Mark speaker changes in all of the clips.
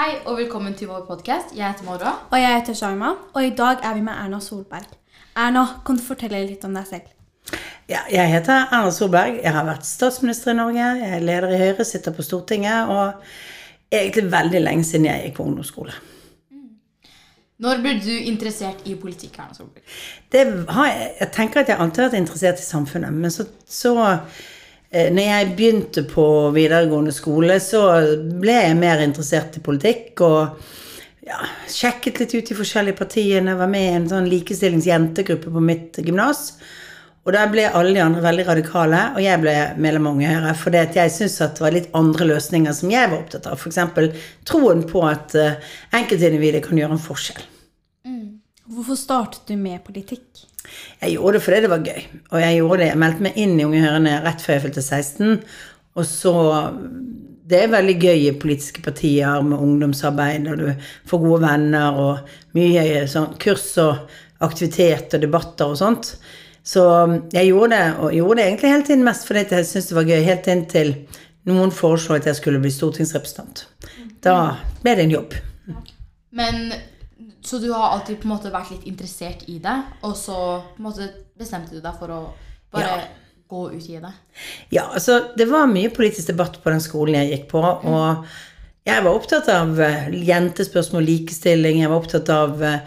Speaker 1: Hei og velkommen til vår podkast. Jeg heter Mora.
Speaker 2: Og jeg heter Sharma, og i dag er vi med Erna Solberg. Erna, kan du fortelle litt om deg selv?
Speaker 3: Ja, jeg heter Erna Solberg. Jeg har vært statsminister i Norge. Jeg er leder i Høyre, sitter på Stortinget. Og egentlig veldig lenge siden jeg gikk på ungdomsskole.
Speaker 1: Når ble du interessert i politikk? Erna Solberg?
Speaker 3: Det har jeg, jeg tenker at jeg alltid har vært interessert i samfunnet. Men så, så når jeg begynte på videregående skole, så ble jeg mer interessert i politikk. Og ja, sjekket litt ut de forskjellige partiene. Var med i en sånn likestillingsjentegruppe på mitt gymnas. Og der ble alle de andre veldig radikale, og jeg ble medlem av Unge Høyre. Fordi jeg syntes at det var litt andre løsninger som jeg var opptatt av. F.eks. troen på at uh, enkeltindividet kan gjøre en forskjell.
Speaker 2: Hvorfor startet du med politikk?
Speaker 3: Jeg gjorde det fordi det var gøy. Og jeg gjorde det, jeg meldte meg inn i Unge Hørende rett før jeg fylte 16. Og så Det er veldig gøy i politiske partier med ungdomsarbeid, og du får gode venner og mye sånn kurs og aktivitet og debatter og sånt. Så jeg gjorde det, og gjorde det egentlig hele tiden mest fordi jeg syntes det var gøy, helt inntil noen foreslo at jeg skulle bli stortingsrepresentant. Da ble det en jobb.
Speaker 1: Men Så du har alltid på en måte vært litt interessert i det, og så på en måte bestemte du deg for å bare
Speaker 3: Ja.
Speaker 1: gå ut i det?
Speaker 3: Ja, altså det var mye politisk debatt på den skolen jeg gikk på, og jeg var opptatt av eh, jentespørsmål, likestilling, jeg var opptatt av eh,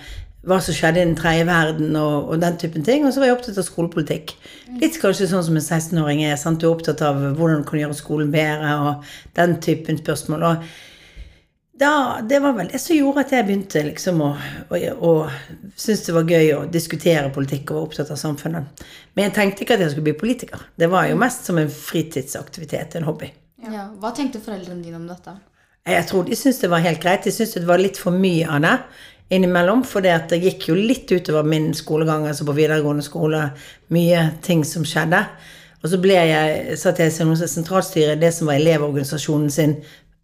Speaker 3: hva som skjedde i den tredje verden og, og den typen ting, og så var jeg opptatt av skolepolitikk. Litt kanskje sånn som en 16-åring er, sant? du er opptatt av hvordan du kan gjøre skolen bedre og den typen spørsmål. og da, det var vel det som gjorde at jeg begynte liksom å, å, å synes det var gøy å diskutere politikk og var opptatt av samfunnet. Men jeg tenkte ikke at jeg skulle bli politiker. Det var jo mest som en fritidsaktivitet, en hobby.
Speaker 1: Ja. Hva tenkte foreldrene dine om dette?
Speaker 3: Jeg tror de syntes det var helt greit. De syntes det var litt for mye av det innimellom. For det gikk jo litt utover min skolegang, altså på videregående skole. Mye ting som skjedde. Og så ble jeg, satt jeg i sentralstyret det som var elevorganisasjonen sin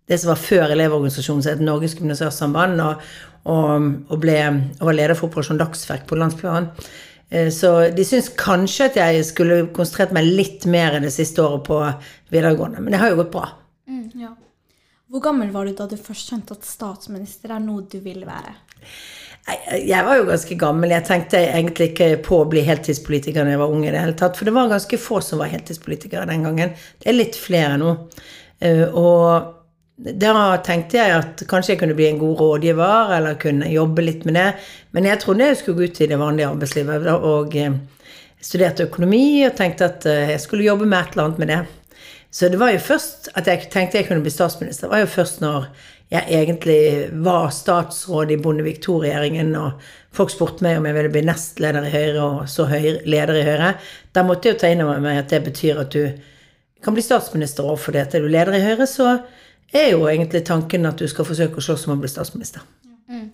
Speaker 3: det som var før Elevorganisasjonen, som het Norges Gymnasørsamband, og, og, og, ble, og var leder for Operasjon Dagsverk på landsplan. Så de syns kanskje at jeg skulle konsentrert meg litt mer det siste året på videregående. Men det har jo gått bra.
Speaker 2: Mm, ja. Hvor gammel var du da du først skjønte at statsminister er noe du vil være?
Speaker 3: Jeg, jeg var jo ganske gammel. Jeg tenkte egentlig ikke på å bli heltidspolitiker da jeg var ung. i det hele tatt, For det var ganske få som var heltidspolitikere den gangen. Det er litt flere nå. Og da tenkte jeg at kanskje jeg kunne bli en god rådgiver, eller kunne jobbe litt med det. Men jeg trodde jeg skulle gå ut i det vanlige arbeidslivet. Og studerte økonomi og tenkte at jeg skulle jobbe med et eller annet med det. Så det var jo først at jeg tenkte jeg kunne bli statsminister. Det var jo først når jeg egentlig var statsråd i Bondevik II-regjeringen, og folk spurte meg om jeg ville bli nestleder i Høyre, og så høyre, leder i Høyre. Da måtte jeg jo ta inn over meg at det betyr at du kan bli statsminister òg, fordi at er du leder i Høyre, så er jo egentlig tanken at du skal forsøke å slåss om å bli statsminister.
Speaker 1: Mm.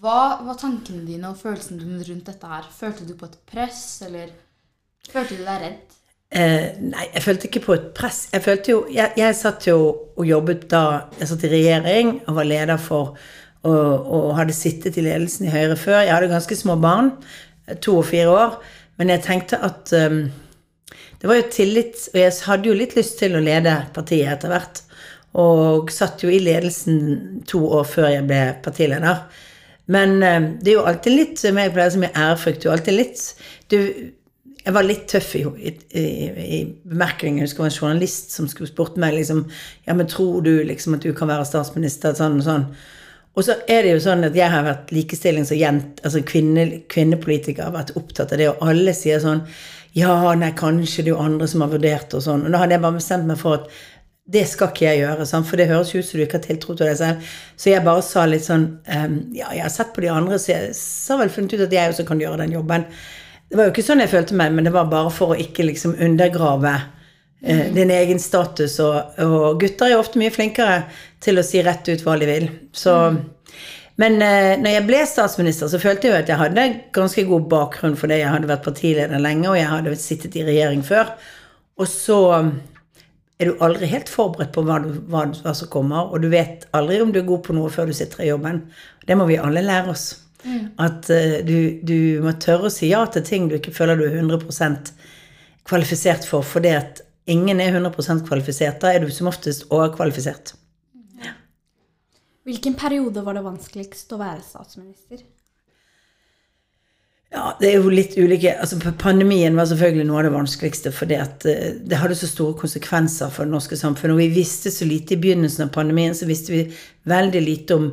Speaker 1: Hva var tankene dine og følelsene dine rundt dette her? Følte du på et press, eller følte du deg redd?
Speaker 3: Eh, nei, jeg følte ikke på et press. Jeg følte jo Jeg, jeg satt jo og jobbet da Jeg satt i regjering og var leder for og, og hadde sittet i ledelsen i Høyre før. Jeg hadde ganske små barn, to og fire år, men jeg tenkte at um, det var jo tillit Og jeg hadde jo litt lyst til å lede partiet etter hvert. Og satt jo i ledelsen to år før jeg ble partileder. Men eh, det er jo alltid litt som jeg pleier som er ærefrykt. Er alltid litt du, Jeg var litt tøff i, i, i bemerkningen. Jeg husker det var en journalist som skulle spurte meg liksom Ja, men tror du liksom at du kan være statsminister? Sånn og sånn. Og så er det jo sånn at jeg har vært likestillings- og jent, altså kvinne, kvinnepolitiker, har vært opptatt av det, og alle sier sånn Ja, nei, kanskje det er jo andre som har vurdert og sånn. Og da hadde jeg bare bestemt meg for at det skal ikke jeg gjøre, for det høres ut som du ikke har tiltro til deg selv. Så jeg bare sa litt sånn um, Ja, jeg har sett på de andre, så jeg har vel funnet ut at jeg også kan gjøre den jobben. Det var jo ikke sånn jeg følte meg, men det var bare for å ikke liksom undergrave uh, din egen status. Og, og, gutter er jo ofte mye flinkere til å si rett ut hva de vil. Så Men uh, når jeg ble statsminister, så følte jeg jo at jeg hadde ganske god bakgrunn for det. Jeg hadde vært partileder lenge, og jeg hadde sittet i regjering før. Og så er du aldri helt forberedt på hva, du, hva, hva, som kommer, og du vet aldri om du er god på noe før du sitter i jobben. Det må vi alle lære oss. Mm. At uh, du, du, må tørre å si ja til ting du ikke føler du er 100% kvalifisert for, fordi at ingen er 100 kvalifisert. Da er du som oftest overkvalifisert.
Speaker 2: Ja. Hvilken periode var det vanskeligst å være statsminister?
Speaker 3: Ja, det er jo litt ulike altså Pandemien var selvfølgelig noe av det vanskeligste, fordi at eh, det hadde så store konsekvenser for det norske samfunnet. Og vi visste så lite i begynnelsen av pandemien, så visste vi veldig lite om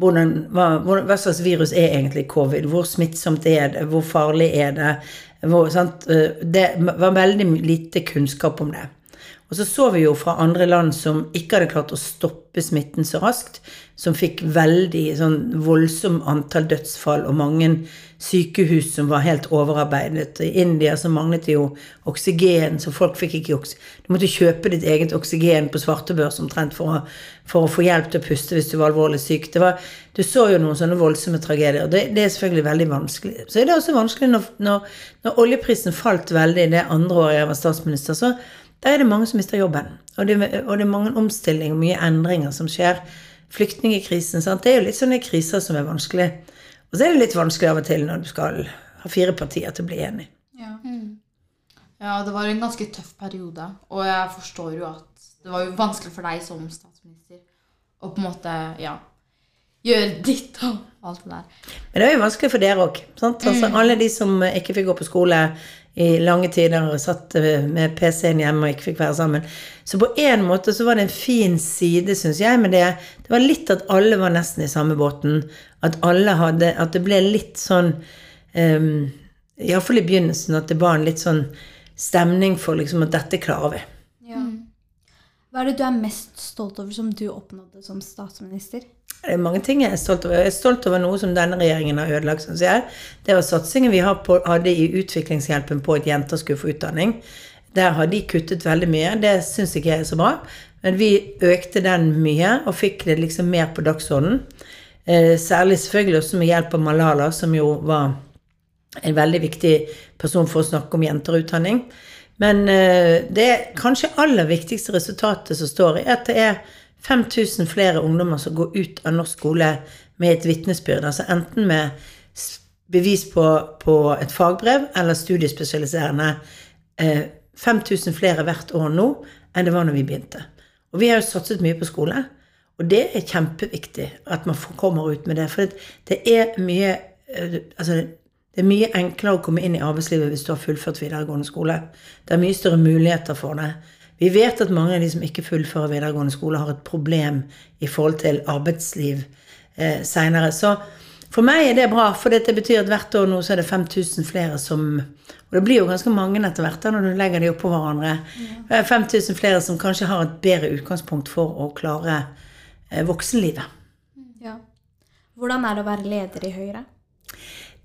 Speaker 3: hvordan, hva, hva slags virus er egentlig covid. Hvor smittsomt er det? Hvor farlig er det? Hvor? Eh, Det var veldig lite kunnskap om det. Og så så vi jo fra andre land som ikke hadde klart å stoppe smitten så raskt, som fikk veldig sånn voldsom antall dødsfall og mange sykehus som var helt overarbeidet. I India så manglet det jo oksygen, så folk fikk ikke oksygen. Du måtte kjøpe ditt eget oksygen på svartebørs omtrent for for å få hjelp til å puste hvis du var alvorlig syk. Var, du så jo noen sånne voldsomme tragedier. Det, det er selvfølgelig veldig vanskelig. Så er det også vanskelig når, når, når oljeprisen falt veldig det andre året jeg var statsminister. så der er det mange som mister jobben. Og det, og det er mange omstillinger, mye endringer som skjer. Flyktningkrisen, sant. Det er jo litt sånne kriser som er vanskelig. Og så er det litt vanskelig av og til når du skal ha fire partier til å bli enig.
Speaker 2: Ja.
Speaker 1: Ja, det var en ganske tøff periode. Og jeg forstår jo at det var jo vanskelig for deg som statsminister å på en måte, ja, gjøre ditt og alt det der.
Speaker 3: Men det er jo vanskelig for dere òg. Altså, alle de som ikke fikk gå på skole i lange tider og satt med PC-en hjemme og ikke fikk være sammen. Så på en måte så var det en fin side, syns jeg, med det. Det var litt at alle var nesten i samme båten. At alle hadde At det ble litt sånn um, Iallfall i begynnelsen at det var en litt sånn stemning for liksom at dette klarer vi.
Speaker 2: Ja. Hva er det du er mest stolt over som du oppnådde som statsminister?
Speaker 3: Det er mange ting jeg er stolt over. Jeg er stolt over noe som denne regjeringen har ødelagt, som jeg. Det var satsingen vi hadde i utviklingshjelpen på at jenter skulle få utdanning. Der har de kuttet veldig mye. Det syns ikke jeg er så bra. Men vi økte den mye og fikk det liksom mer på dagsordenen. Eh, særlig selvfølgelig også med hjelp av Malala, som jo var en veldig viktig person for å snakke om jenter og utdanning. Men eh, det kanskje aller viktigste resultatet som står i, er at det er 5000 flere ungdommer som går ut av norsk skole med et vitnesbyrd. Altså enten med bevis på, på et fagbrev eller studiespesialiserende. Eh, 5000 flere hvert år nå enn det var når vi begynte. Og vi har jo satset mye på skole. Og det er kjempeviktig at man kommer ut med det. For det, er mye eh, Altså, det er mye enklere å komme inn i arbeidslivet hvis du har fullført videregående skole. Det er mye større muligheter for det. Vi vet at mange av de som ikke fullfører videregående skole, har et problem i forhold til arbeidsliv eh, seinere. Så for meg er det bra, for det betyr at hvert år nå så er det 5000 flere som Og det blir jo ganske mange etter hvert da, når du legger de oppå hverandre. Er 5000 flere som kanskje har et bedre utgangspunkt for å klare eh, voksenlivet.
Speaker 2: Ja. Hvordan er det å være leder i Høyre?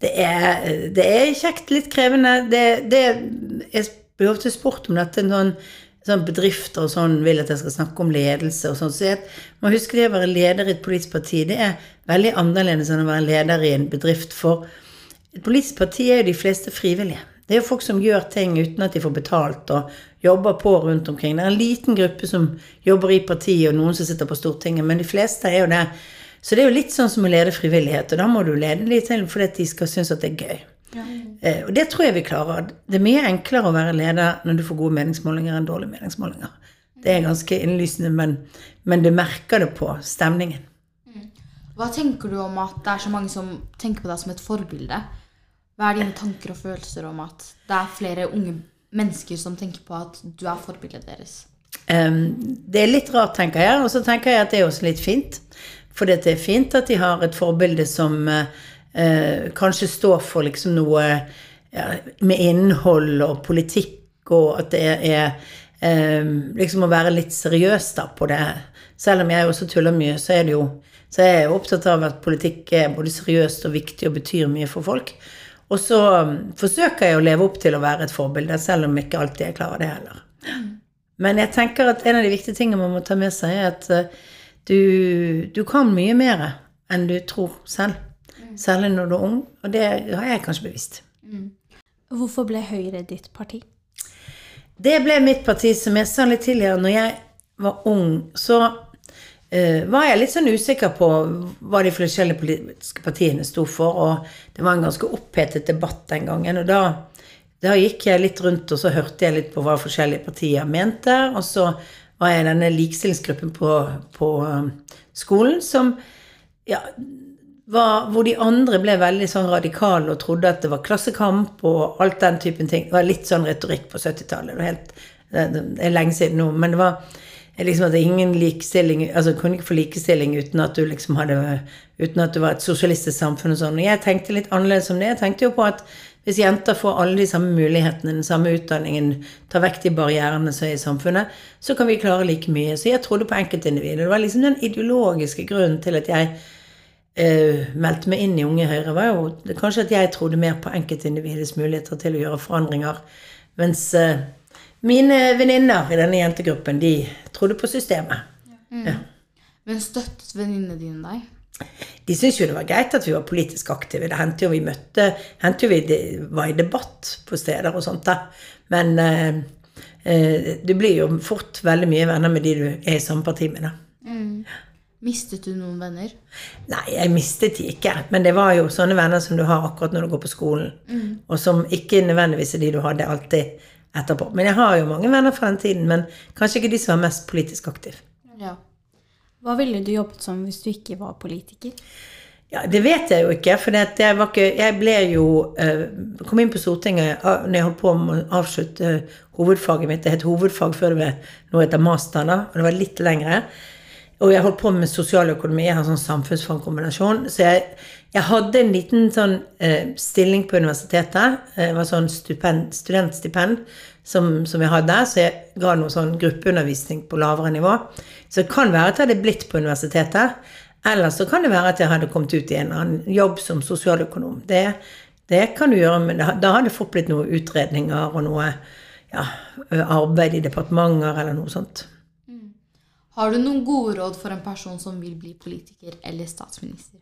Speaker 3: Det er, det er kjekt, litt krevende. Det, det Jeg blir ofte spurt om dette. Noen sånn bedrifter og sånn vil at jeg skal snakke om ledelse og sånn. Så jeg må huske det å være leder i et politisk parti. Det er veldig annerledes enn å være leder i en bedrift. For et politisk parti er jo de fleste frivillige. Det er jo folk som gjør ting uten at de får betalt, og jobber på rundt omkring. Det er en liten gruppe som jobber i partiet, og noen som sitter på Stortinget, men de fleste er jo det. Så det er jo litt sånn som å lede frivillighet, og da må du lede litt til fordi at de skal synes at det er gøy. Ja. Og det tror jeg vi klarer. Det er mye enklere å være leder når du får gode meningsmålinger enn dårlige meningsmålinger. Det er ganske innlysende, men, men du merker det på stemningen.
Speaker 1: Hva tenker du om at det er så mange som tenker på deg som et forbilde? Hva er dine tanker og følelser om at det er flere unge mennesker som tenker på at du er forbildet deres?
Speaker 3: Um, det er litt rart, tenker jeg, og så tenker jeg at det er også litt fint. For det er fint at de har et forbilde som eh, kanskje står for liksom noe ja, med innhold og politikk, og at det er um, liksom å være litt seriøs da på det. Selv om jeg også tuller mye, så er det jo så er jeg opptatt av at politikk er både seriøst og viktig og betyr mye for folk. Og så um, forsøker jeg å leve opp til å være et forbilde, selv om ikke alltid jeg klarer det heller. Men jeg tenker at en av de viktige tingene man må ta med seg, er at eh, du, du kan mye mer enn du tror selv. Særlig når du er ung, og det har jeg kanskje bevisst.
Speaker 2: Hvorfor ble Høyre ditt parti?
Speaker 3: Det ble mitt parti, som jeg sa litt tidligere. Når jeg var ung, så var jeg litt sånn usikker på hva de forskjellige politiske partiene sto for. Og det var en ganske opphetet debatt den gangen. Og da, da gikk jeg litt rundt og så hørte jeg litt på hva forskjellige partier mente. Og så var jeg i denne likestillingsgruppen på, på um, skolen som ja, var, hvor de andre ble veldig sånn radikale og trodde at det var klassekamp og alt den typen ting. Det var litt sånn retorikk på 70-tallet. Det var helt, det det er lenge siden nå. Men det var liksom at ingen likestilling Altså kunne ikke få likestilling uten at du liksom hadde Uten at du var et sosialistisk samfunn og sånn. Og jeg tenkte litt annerledes om det. Jeg tenkte jo på at hvis jenter får alle de samme mulighetene, den samme utdanningen, tar vekk de barrierene som er i samfunnet, så kan vi klare like mye. Så jeg trodde på enkeltindividet. Det var liksom den ideologiske grunnen til at jeg eh, meldte meg inn i Unge Høyre, var jo kanskje at jeg trodde mer på enkeltindividets muligheter til å gjøre forandringer. Mens eh, mine venninner i denne jentegruppen, de trodde på systemet. Ja.
Speaker 1: Men støttet venninnene dine deg?
Speaker 3: De syntes jo det var greit at vi var politisk aktive. Det hendte jo vi møtte hendte jo vi de- var i debatt på steder og sånt. da. Men eh, eh, du blir jo fort veldig mye venner med de du er i samme parti med. da.
Speaker 1: Mistet du noen venner?
Speaker 3: Nei, jeg mistet de ikke. Men det var jo sånne venner som du har akkurat når du går på skolen. Og som ikke nødvendigvis er de du hadde alltid etterpå. Men jeg har jo mange venner fra den tiden, men kanskje ikke de som var mest politisk aktive.
Speaker 1: Ja.
Speaker 2: Hva ville du jobbet som hvis du ikke var politiker?
Speaker 3: Ja, Det vet jeg jo ikke, for det jeg, var ikke, jeg ble jo eh, kom inn på Stortinget når jeg holdt på med å avslutte eh, hovedfaget mitt. Det het hovedfag før det ble noe etter master, da, og det var litt lengre. Og jeg holdt på med sosialøkonomi, jeg har sånn samfunnsfagkombinasjon. Så jeg, jeg hadde en liten sånn eh, stilling på universitetet. Eh, Det var sånn stupend, studentstipend som, som jeg hadde, så jeg ga noe sånn gruppeundervisning på lavere nivå. Så det kan være at jeg hadde blitt på universitetet. Eller så kan det være at jeg hadde kommet ut i en annen jobb som sosialøkonom. Det, det kan du gjøre, men da hadde det fort blitt noen utredninger og noe ja, arbeid i departementer eller noe sånt.
Speaker 1: Har du noen gode råd for en person som vil bli politiker eller statsminister?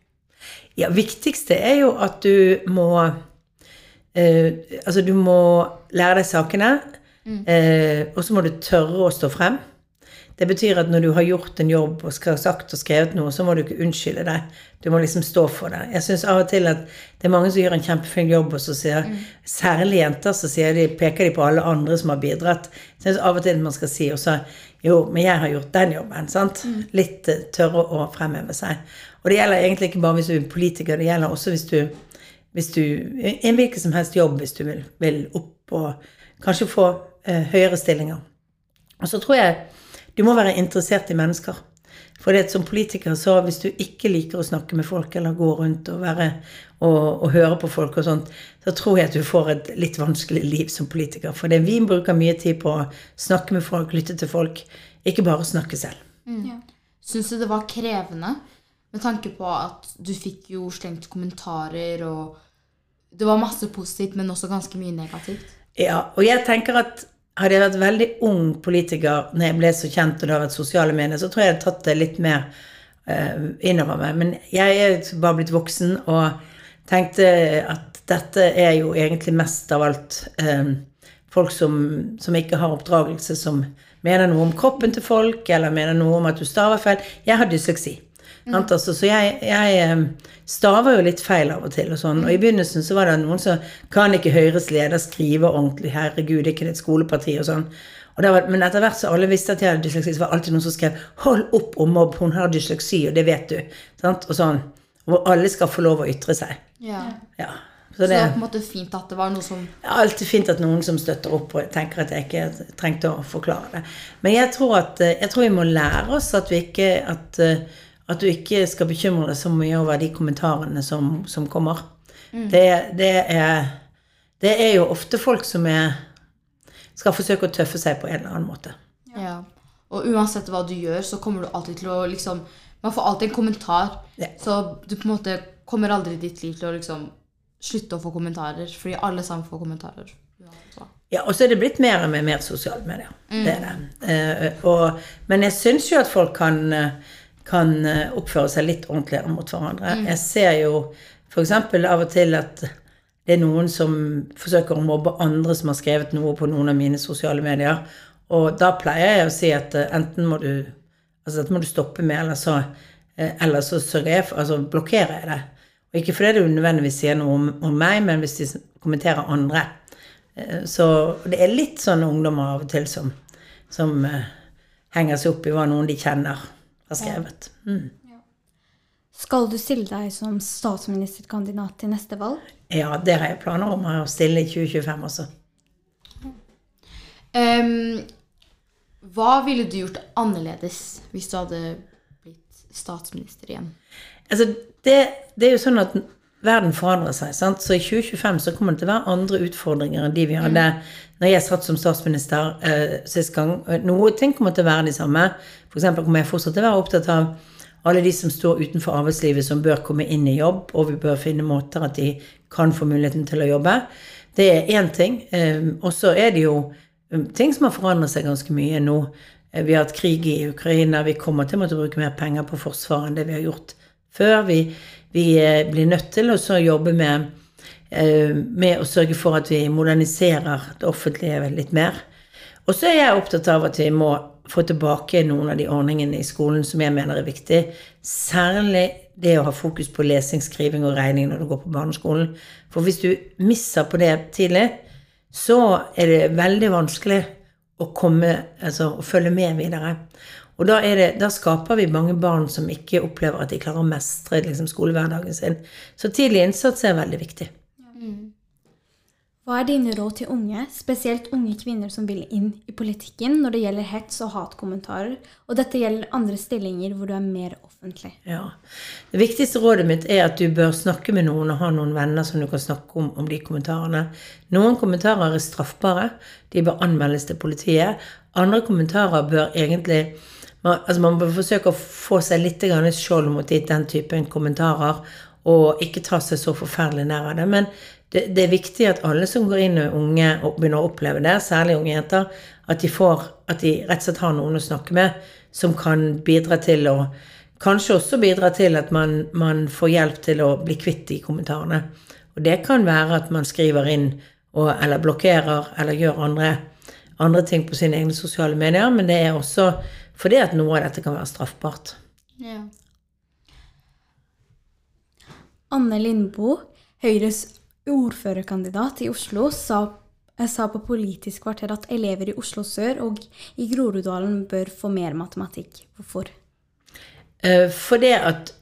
Speaker 3: Ja, viktigste er jo at du må eh, Altså, du må lære deg sakene, eh, og så må du tørre å stå frem. Det betyr at når du har gjort en jobb og skal sagt og skrevet noe, så må du ikke unnskylde deg. Du må liksom stå for det. Jeg syns av og til at det er mange som gjør en kjempefin jobb, og så sier Særlig jenter, så de, peker de på alle andre som har bidratt. Jeg syns av og til man skal si også Jo, men jeg har gjort den jobben. sant? Litt eh, tørre å fremheve seg. Og det gjelder egentlig ikke bare hvis du er politiker, det gjelder også hvis du hvis du, en hvilken som helst jobb hvis du vil, vil opp og kanskje få eh, høyere stillinger. Og så tror jeg du må være interessert i mennesker. For det som politiker, så hvis du ikke liker å snakke med folk, eller gå rundt og, være, og, og høre på folk og sånt, så tror jeg at du får et litt vanskelig liv som politiker. For det, vi bruker mye tid på å snakke med folk, lytte til folk, ikke bare snakke selv.
Speaker 2: Ja.
Speaker 1: Syns du det var krevende? Med tanke på at du fikk jo slengt kommentarer, og det var masse positivt, men også ganske mye negativt.
Speaker 3: Ja, og jeg tenker at hadde jeg vært veldig ung politiker når jeg ble så kjent og det har vært sosiale medier, så tror jeg jeg hadde tatt det litt mer uh, innover meg. Men jeg er bare blitt voksen og tenkte at dette er jo egentlig mest av alt um, folk som, som ikke har oppdragelse, som mener noe om kroppen til folk, eller mener noe om at du staver feil. Jeg har dysleksi. Sant? Altså, så jeg, jeg eh, staver jo litt feil av og til. Og sånn. Og i begynnelsen så var det noen som kan ikke Høyres leder skrive ordentlig. Herregud, ikke det et skoleparti og sånn. Og det var, men etter hvert så alle visste at jeg hadde dysleksi, så var det alltid noen som skrev 'Hold opp om mobb, hun har dysleksi, og det vet du'. Sant? Og sånn. Hvor alle skal få lov å ytre seg.
Speaker 1: Ja.
Speaker 3: Ja.
Speaker 1: Så
Speaker 3: Så
Speaker 1: det
Speaker 3: det
Speaker 1: var på en måte fint at det var noe som
Speaker 3: det er alltid fint at noen som støtter opp, og tenker at jeg ikke trengte å forklare det. Men jeg tror, at, eh, jeg tror vi må lære oss at, vi ikke, at, eh, at du ikke skal bekymre deg så mye over de kommentarene som, som kommer. Det, det, er, det er jo ofte folk som er, skal forsøke å tøffe seg på en eller annen måte.
Speaker 1: Ja. Og uansett hva du gjør, så kommer du alltid til å liksom Man får alltid en kommentar.
Speaker 3: Ja.
Speaker 1: Så du på en måte kommer aldri i ditt liv til å liksom slutte å få kommentarer. Fordi alle sammen får kommentarer.
Speaker 3: Ja, og så er det blitt mer og mer, mer sosiale medier. Det er det. Eh, og, men jeg syns jo at folk kan, eh, kan eh, oppføre seg litt ordentligere mot hverandre. Jeg ser jo f.eks. av og til at det er noen som forsøker å mobbe andre som har skrevet noe på noen av mine sosiale medier. Og da pleier jeg å si at eh, enten må du Altså dette må du stoppe med, eller så, eh, eller så sørger jeg for Altså blokkerer jeg det. Og ikke fordi du nødvendigvis sier noe om, om meg, men hvis de kommenterer andre. Så det er litt sånne ungdommer av og til som, som henger seg opp i hva noen de kjenner, har skrevet. Mm.
Speaker 2: Skal du stille deg som statsministerkandidat til neste valg?
Speaker 3: Ja, det har jeg planer om å stille i 2025 også.
Speaker 1: Um, hva ville du gjort annerledes hvis du hadde blitt statsminister igjen?
Speaker 3: Altså, det, det er jo sånn at verden forandrer seg. sant? Så i 2025 så kommer det til å være andre utfordringer enn de vi hadde når jeg satt som statsminister eh, sist gang. Noen ting kommer til å være de samme. Eksempel kommer jeg fortsatt til å være opptatt av alle de som står utenfor arbeidslivet, som bør komme inn i jobb, og vi bør finne måter at de kan få muligheten til å jobbe. Det er én ting. Eh, og så er det jo um, ting som har forandret seg ganske mye nå. Eh, Vi har hatt krig i Ukraina. Vi kommer til å måtte bruke mer penger på forsvaret enn det vi har gjort før. Vi, vi eh, blir nødt til å jobbe med, eh, med å sørge for at vi moderniserer det offentlige litt mer. Og så er jeg opptatt av at vi må få tilbake noen av de ordningene i skolen som jeg mener er viktig. Særlig det å ha fokus på lesing, skriving og regning når du går på barneskolen. For hvis du misser på det tidlig, så er det veldig vanskelig å komme, altså å følge med videre. Og da, det, da skaper vi mange barn som ikke opplever at de klarer å mestre liksom, skolehverdagen sin. Så tidlig innsats er veldig viktig.
Speaker 2: Hva er dine råd til unge, spesielt unge kvinner som vil inn i politikken når det gjelder hets og hatkommentarer, og dette gjelder andre stillinger hvor du er mer offentlig?
Speaker 3: Ja. Det viktigste rådet mitt er at du bør snakke med noen og ha noen venner som du kan snakke om, om de kommentarene. Noen kommentarer er straffbare. De bør anmeldes til politiet. Andre kommentarer bør egentlig man, altså man bør forsøke å få seg litt skjold mot de- den typen kommentarer, og ikke ta seg så forferdelig nær av det. Men det, det er viktig at alle som går inn er unge og begynner å oppleve det, særlig unge jenter, at de, får, at de rett og slett har noen å snakke med som kan bidra til å Kanskje også bidra til at man, man får hjelp til å bli kvitt de kommentarene. Og det kan være at man skriver inn og, eller blokkerer eller gjør andre, andre ting på sine egne sosiale medier, men det er også fordi at noe av dette kan være straffbart.
Speaker 1: Ja.
Speaker 2: Anne Lindboe, Høyres ordførerkandidat i Oslo, sa, eh, sa på Politisk kvarter at elever i Oslo sør og i Groruddalen bør få mer matematikk. Hvorfor?
Speaker 3: Fordi at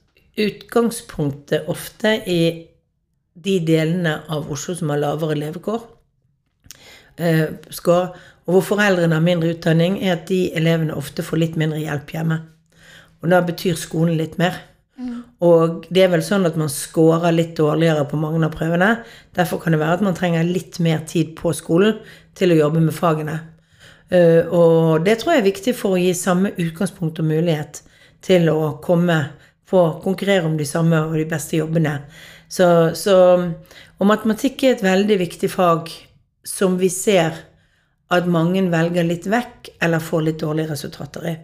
Speaker 3: utgangspunktet ofte i de delene av Oslo som har lavere levekår, eh, skal, og hvor foreldrene har mindre utdanning, er at de elevene ofte får litt mindre hjelp hjemme. Og da betyr skolen litt mer. Og det er vel sånn at man scorer litt dårligere på mange av prøvene. Derfor kan det være at man trenger litt mer tid på skolen til å jobbe med fagene. Eh, Og det tror jeg er viktig for å gi samme utgangspunkt og mulighet til å komme på konkurrere om de samme og de beste jobbene. Så, så, og matematikk er et veldig viktig fag som vi ser at mange velger litt vekk eller får litt dårlige resultater i.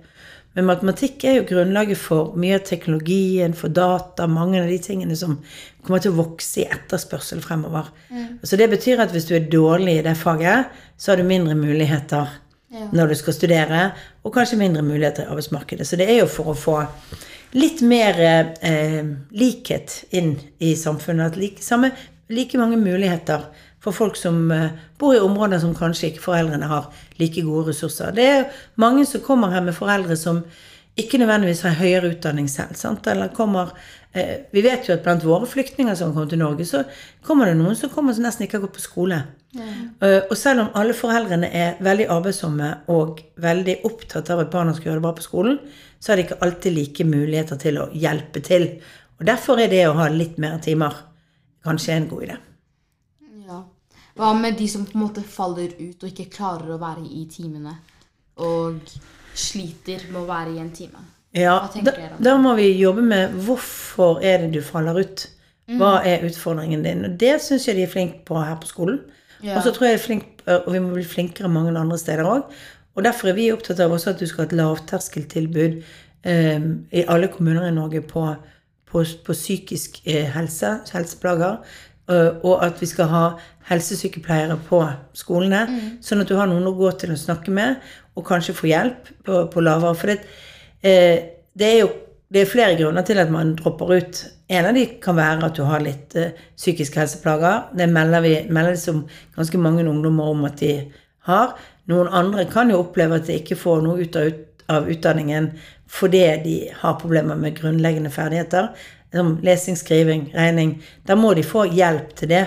Speaker 3: Men matematikk er jo grunnlaget for mye av teknologien, for data, mange av de tingene som kommer til å vokse i etterspørsel fremover. Så det betyr at hvis du er dårlig i det faget, så har du mindre muligheter
Speaker 1: Ja.
Speaker 3: når du skal studere, og kanskje mindre muligheter i arbeidsmarkedet. Så det er jo for å få litt mer eh, likhet inn i samfunnet. At like, samme, like mange muligheter for folk som eh, bor i områder som kanskje ikke foreldrene har like gode ressurser. Det er mange som kommer her med foreldre som ikke nødvendigvis har høyere utdanning selv. Sant? Eller kommer, eh, vi vet jo at blant våre flyktninger som kommer til Norge, så kommer det noen som kommer som nesten ikke har gått på skole. Eh, og selv om alle foreldrene er veldig arbeidsomme og veldig opptatt av at barna skal gjøre det bra på skolen, så er det ikke alltid like muligheter til å hjelpe til. Og derfor er det å ha litt mer timer kanskje en god idé.
Speaker 1: Hva med de som på en måte faller ut og ikke klarer å være i timene? Og sliter med å være i en time?
Speaker 3: Ja, da, da må vi jobbe med hvorfor er det du faller ut. Hva er utfordringen din? Og det syns jeg de er flinke på her på skolen.
Speaker 1: Ja.
Speaker 3: Og så tror jeg flink, og vi må bli flinkere mange andre steder òg. Og derfor er vi opptatt av også at du skal ha et lavterskeltilbud eh, i alle kommuner i Norge på, på, på psykisk eh, helse, helseplager. Eh, og at vi skal ha helsesykepleiere på skolene, sånn at du har noen å gå til å snakke med, og kanskje få hjelp på, på lavere. For det, eh, det er jo det er flere grunner til at man dropper ut. En av de kan være at du har litt eh, psykiske helseplager. Det melder, vi, melder det som ganske mange ungdommer om at de har. Noen andre kan jo oppleve at de ikke får noe ut av, ut av utdanningen fordi de har problemer med grunnleggende ferdigheter, lesing, skriving, regning. Da må de få hjelp til det.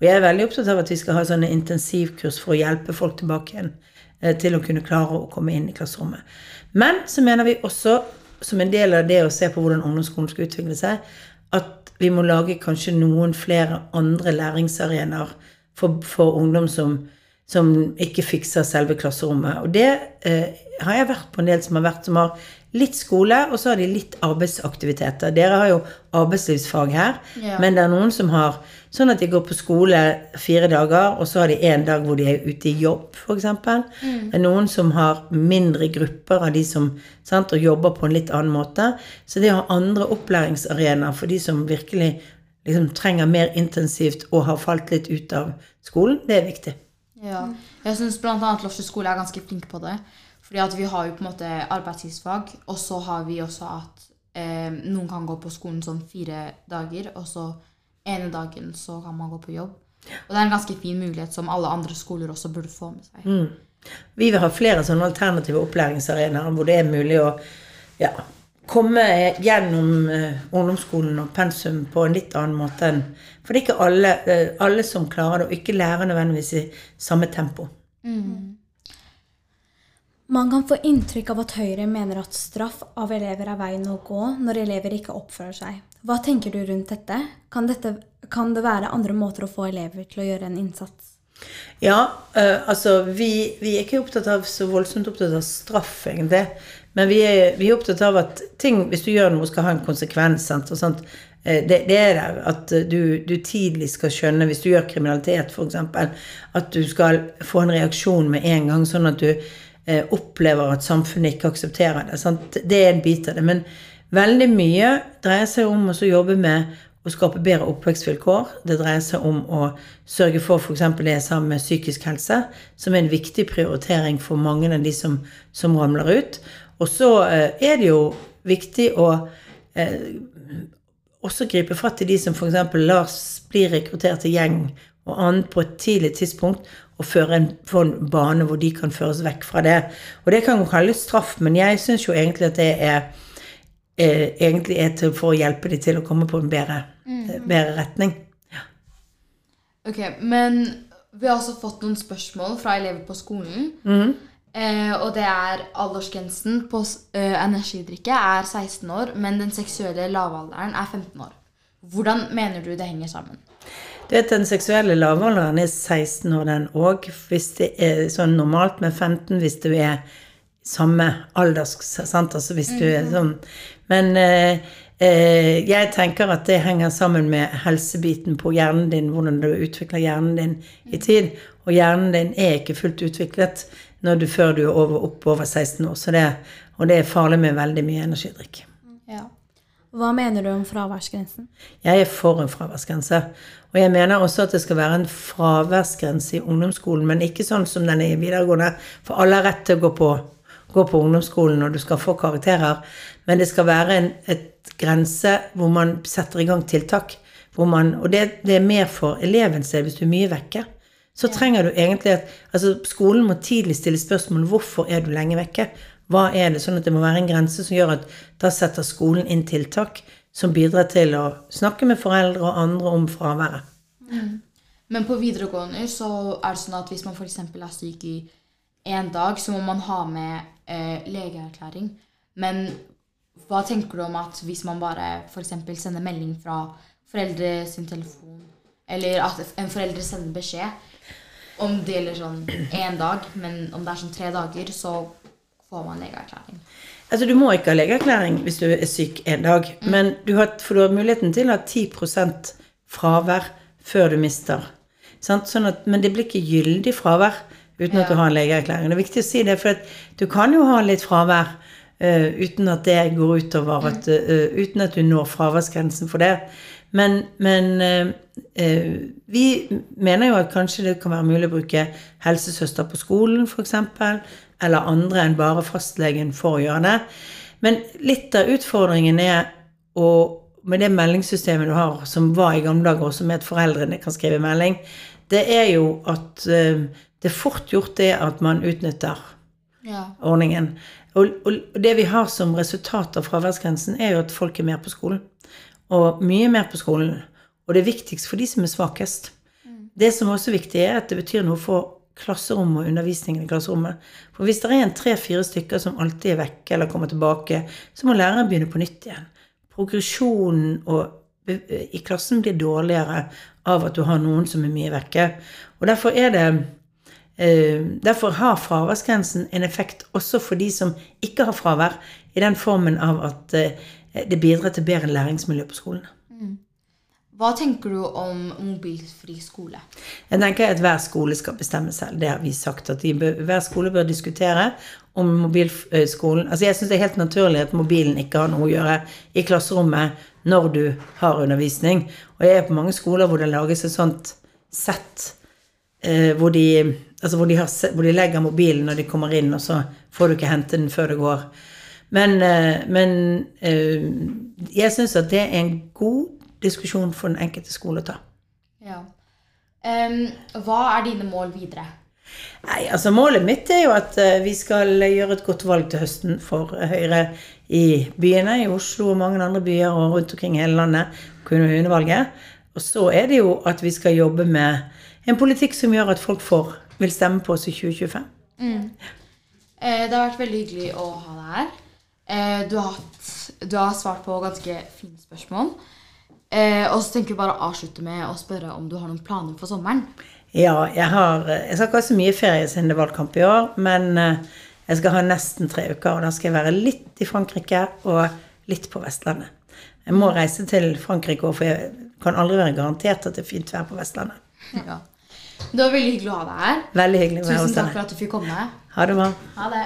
Speaker 3: Og jeg er veldig opptatt av at vi skal ha sånne intensivkurs for å hjelpe folk tilbake igjen eh, til å kunne klare å komme inn i klasserommet. Men så mener vi også, som en del av det å se på hvordan ungdomsskolen skal utvikle seg, at vi må lage kanskje noen flere andre læringsarenaer for, for ungdom som, som ikke fikser selve klasserommet. Og det eh, har jeg vært på en del som har vært som har litt skole, og så har de litt arbeidsaktiviteter. Dere har jo arbeidslivsfag her,
Speaker 1: Ja.
Speaker 3: men det er noen som har sånn at de går på skole fire dager, og så har de én dag hvor de er ute i jobb, f.eks. Det er noen som har mindre grupper av de som sant, og jobber på en litt annen måte. Så det å ha andre opplæringsarenaer for de som virkelig liksom, trenger mer intensivt og har falt litt ut av skolen, det er viktig.
Speaker 1: Ja. Jeg syns bl.a. Losje skole er ganske flink på det. Fordi at vi har jo på en måte arbeidstidsfag, og så har vi også at eh, noen kan gå på skolen sånn fire dager, og så ene dagen så kan man gå på jobb. Og det er en ganske fin mulighet som alle andre skoler også burde få med seg.
Speaker 3: Vi vil ha flere sånne alternative opplæringsarenaer hvor det er mulig å ja, komme gjennom eh, ungdomsskolen og pensum på en litt annen måte enn For det er ikke alle, eh, alle som klarer det, og ikke lærer nødvendigvis i samme tempo.
Speaker 2: Man kan få inntrykk av at Høyre mener at straff av elever er veien å gå når elever ikke oppfører seg. Hva tenker du rundt dette? Kan, dette? kan det være andre måter å få elever til å gjøre en innsats?
Speaker 3: Ja, uh, altså vi, vi er ikke opptatt av så voldsomt opptatt av straff, egentlig. Men vi er, vi er opptatt av at ting, hvis du gjør noe, skal ha en konsekvens. Sant? Og sånt. Eh, Det, det er der at du, du tidlig skal skjønne, hvis du gjør kriminalitet f.eks., at du skal få en reaksjon med en gang, sånn at du opplever at samfunnet ikke aksepterer det. Sant? Det er en bit av det. Men veldig mye dreier seg om å jobbe med å skape bedre oppvekstvilkår. Det dreier seg om å sørge for f.eks. det jeg sa med psykisk helse, som er en viktig prioritering for mange av de som, som ramler ut. Og så eh, er det jo viktig å eh, også gripe fatt i de som f.eks. lar bli rekruttert til gjeng og annet på et tidlig tidspunkt, og føre en, få en bane hvor de kan føres vekk fra det. Og det kan jo kalles straff, men jeg syns jo egentlig at det er eh, egentlig er til for å hjelpe de til å komme på en bedre, mm. bedre retning.
Speaker 1: Ok, men vi har også fått noen spørsmål fra elever på skolen. Eh, og det er aldersgrensen på eh, energidrikke er 16 år, men den seksuelle lavalderen er 15 år. Hvordan mener du det henger sammen?
Speaker 3: Du vet, Den seksuelle lavalderen er 16 år, den òg. Hvis det er sånn normalt med 15 hvis du er samme alders... Sant? Altså hvis du er sånn. Men eh, eh, jeg tenker at det henger sammen med helsebiten på hjernen din, hvordan du utvikler hjernen din i tid. Og hjernen din er ikke fullt utviklet du, før du er over, opp over 16 år. Så det, og det er farlig med veldig mye energidrikk.
Speaker 1: Ja.
Speaker 2: Hva mener du om fraværsgrensen?
Speaker 3: Jeg er for en fraværsgrense. Og jeg mener også at det skal være en fraværsgrense i ungdomsskolen, men ikke sånn som den er i videregående. For alle har rett til å gå på, gå på ungdomsskolen og du skal få karakterer. Men det skal være en et grense hvor man setter i gang tiltak. Man, og det, det er mer for eleven selv hvis du er mye vekke. Så trenger du egentlig at altså Skolen må tidlig stille spørsmål hvorfor er du lenge vekke. Hva er det? Sånn at det må være en grense som gjør at da setter skolen inn tiltak som bidrar til å snakke med foreldre og andre om fraværet.
Speaker 1: Men på videregående så er det sånn at hvis man f.eks. er syk i én dag, så må man ha med eh, legeerklæring. Men hva tenker du om at hvis man bare f.eks. sender melding fra foreldre sin telefon, eller at en forelder sender beskjed om det gjelder sånn én dag, men om det er sånn tre dager, så får man legeerklæring.
Speaker 3: Altså, Du må ikke ha legeerklæring hvis du er syk en dag, men du har, for du har muligheten til å ha 10% fravær før du mister. Sant? Sånn at, men det blir ikke gyldig fravær uten at du har en legeerklæring. Det er viktig å si det, for du kan jo ha litt fravær Uh, uten at det går utover at, uh, uten at du når fraværsgrensen for det. Men, men uh, vi mener jo at kanskje det kan være mulig å bruke helsesøster på skolen, f.eks., eller andre enn bare fastlegen for å gjøre det. Men litt av utfordringen er å med det meldingssystemet du har, som var i gamle dager, også med at foreldrene kan skrive melding, det er jo at eh, det er fort gjort det at man utnytter
Speaker 1: Ja.
Speaker 3: ordningen. Og, og, og det vi har som resultat av fraværsgrensen, er jo at folk er mer på skolen. Og mye mer på skolen. Og det er viktigst for de som er svakest. Det som også er viktig, er at det betyr noe for klasserommet og undervisningen i klasserommet. For hvis det er en tre-fire stykker som alltid er vekke eller kommer tilbake, så må læreren begynne på nytt igjen. Progresjonen i klassen blir dårligere av at du har noen som er mye vekke. Og derfor er det Derfor har fraværsgrensen en effekt også for de som ikke har fravær, i den formen av at det bidrar til bedre læringsmiljø på skolen.
Speaker 1: Hva tenker du om mobilfri skole?
Speaker 3: Jeg tenker at hver skole skal bestemme selv. Det har vi sagt. at bør, Hver skole bør diskutere om mobilskolen Altså Jeg syns det er helt naturlig at mobilen ikke har noe å gjøre i klasserommet når du har undervisning. Og jeg er på mange skoler hvor det lages et sånt sett eh, hvor, de, altså hvor, de har, hvor de legger mobilen når de kommer inn, og så får du ikke hente den før det går. Men, eh, men eh, jeg syns at det er en god diskusjon for den enkelte skole å ta.
Speaker 1: Ja. Um, hva er dine mål videre?
Speaker 3: Nei, altså Målet mitt er jo at eh, vi skal gjøre et godt valg til høsten for Høyre i byene, i Oslo og mange andre byer og rundt omkring i hele landet. Kommunevalget. Og så er det jo at vi skal jobbe med en politikk som gjør at folk får, vil stemme på oss i 2025.
Speaker 1: Eh, det har vært veldig hyggelig å ha deg her. Eh, du, har hatt, du har svart på ganske fine spørsmål. Eh, og så tenker vi bare å avslutte med å spørre om du har noen planer for sommeren.
Speaker 3: Ja, jeg har Jeg skal ikke ha så mye ferie siden det er valgkamp i år, men eh, jeg skal ha nesten tre uker, og da skal jeg være litt i Frankrike og litt på Vestlandet. Jeg må reise til Frankrike òg, for jeg kan aldri være garantert at det er fint vær på Vestlandet.
Speaker 1: Ja. Det var veldig hyggelig å ha deg her.
Speaker 3: Veldig hyggelig å være
Speaker 1: Tusen takk for at du fikk komme.
Speaker 3: Ha det bra.
Speaker 1: Ha det.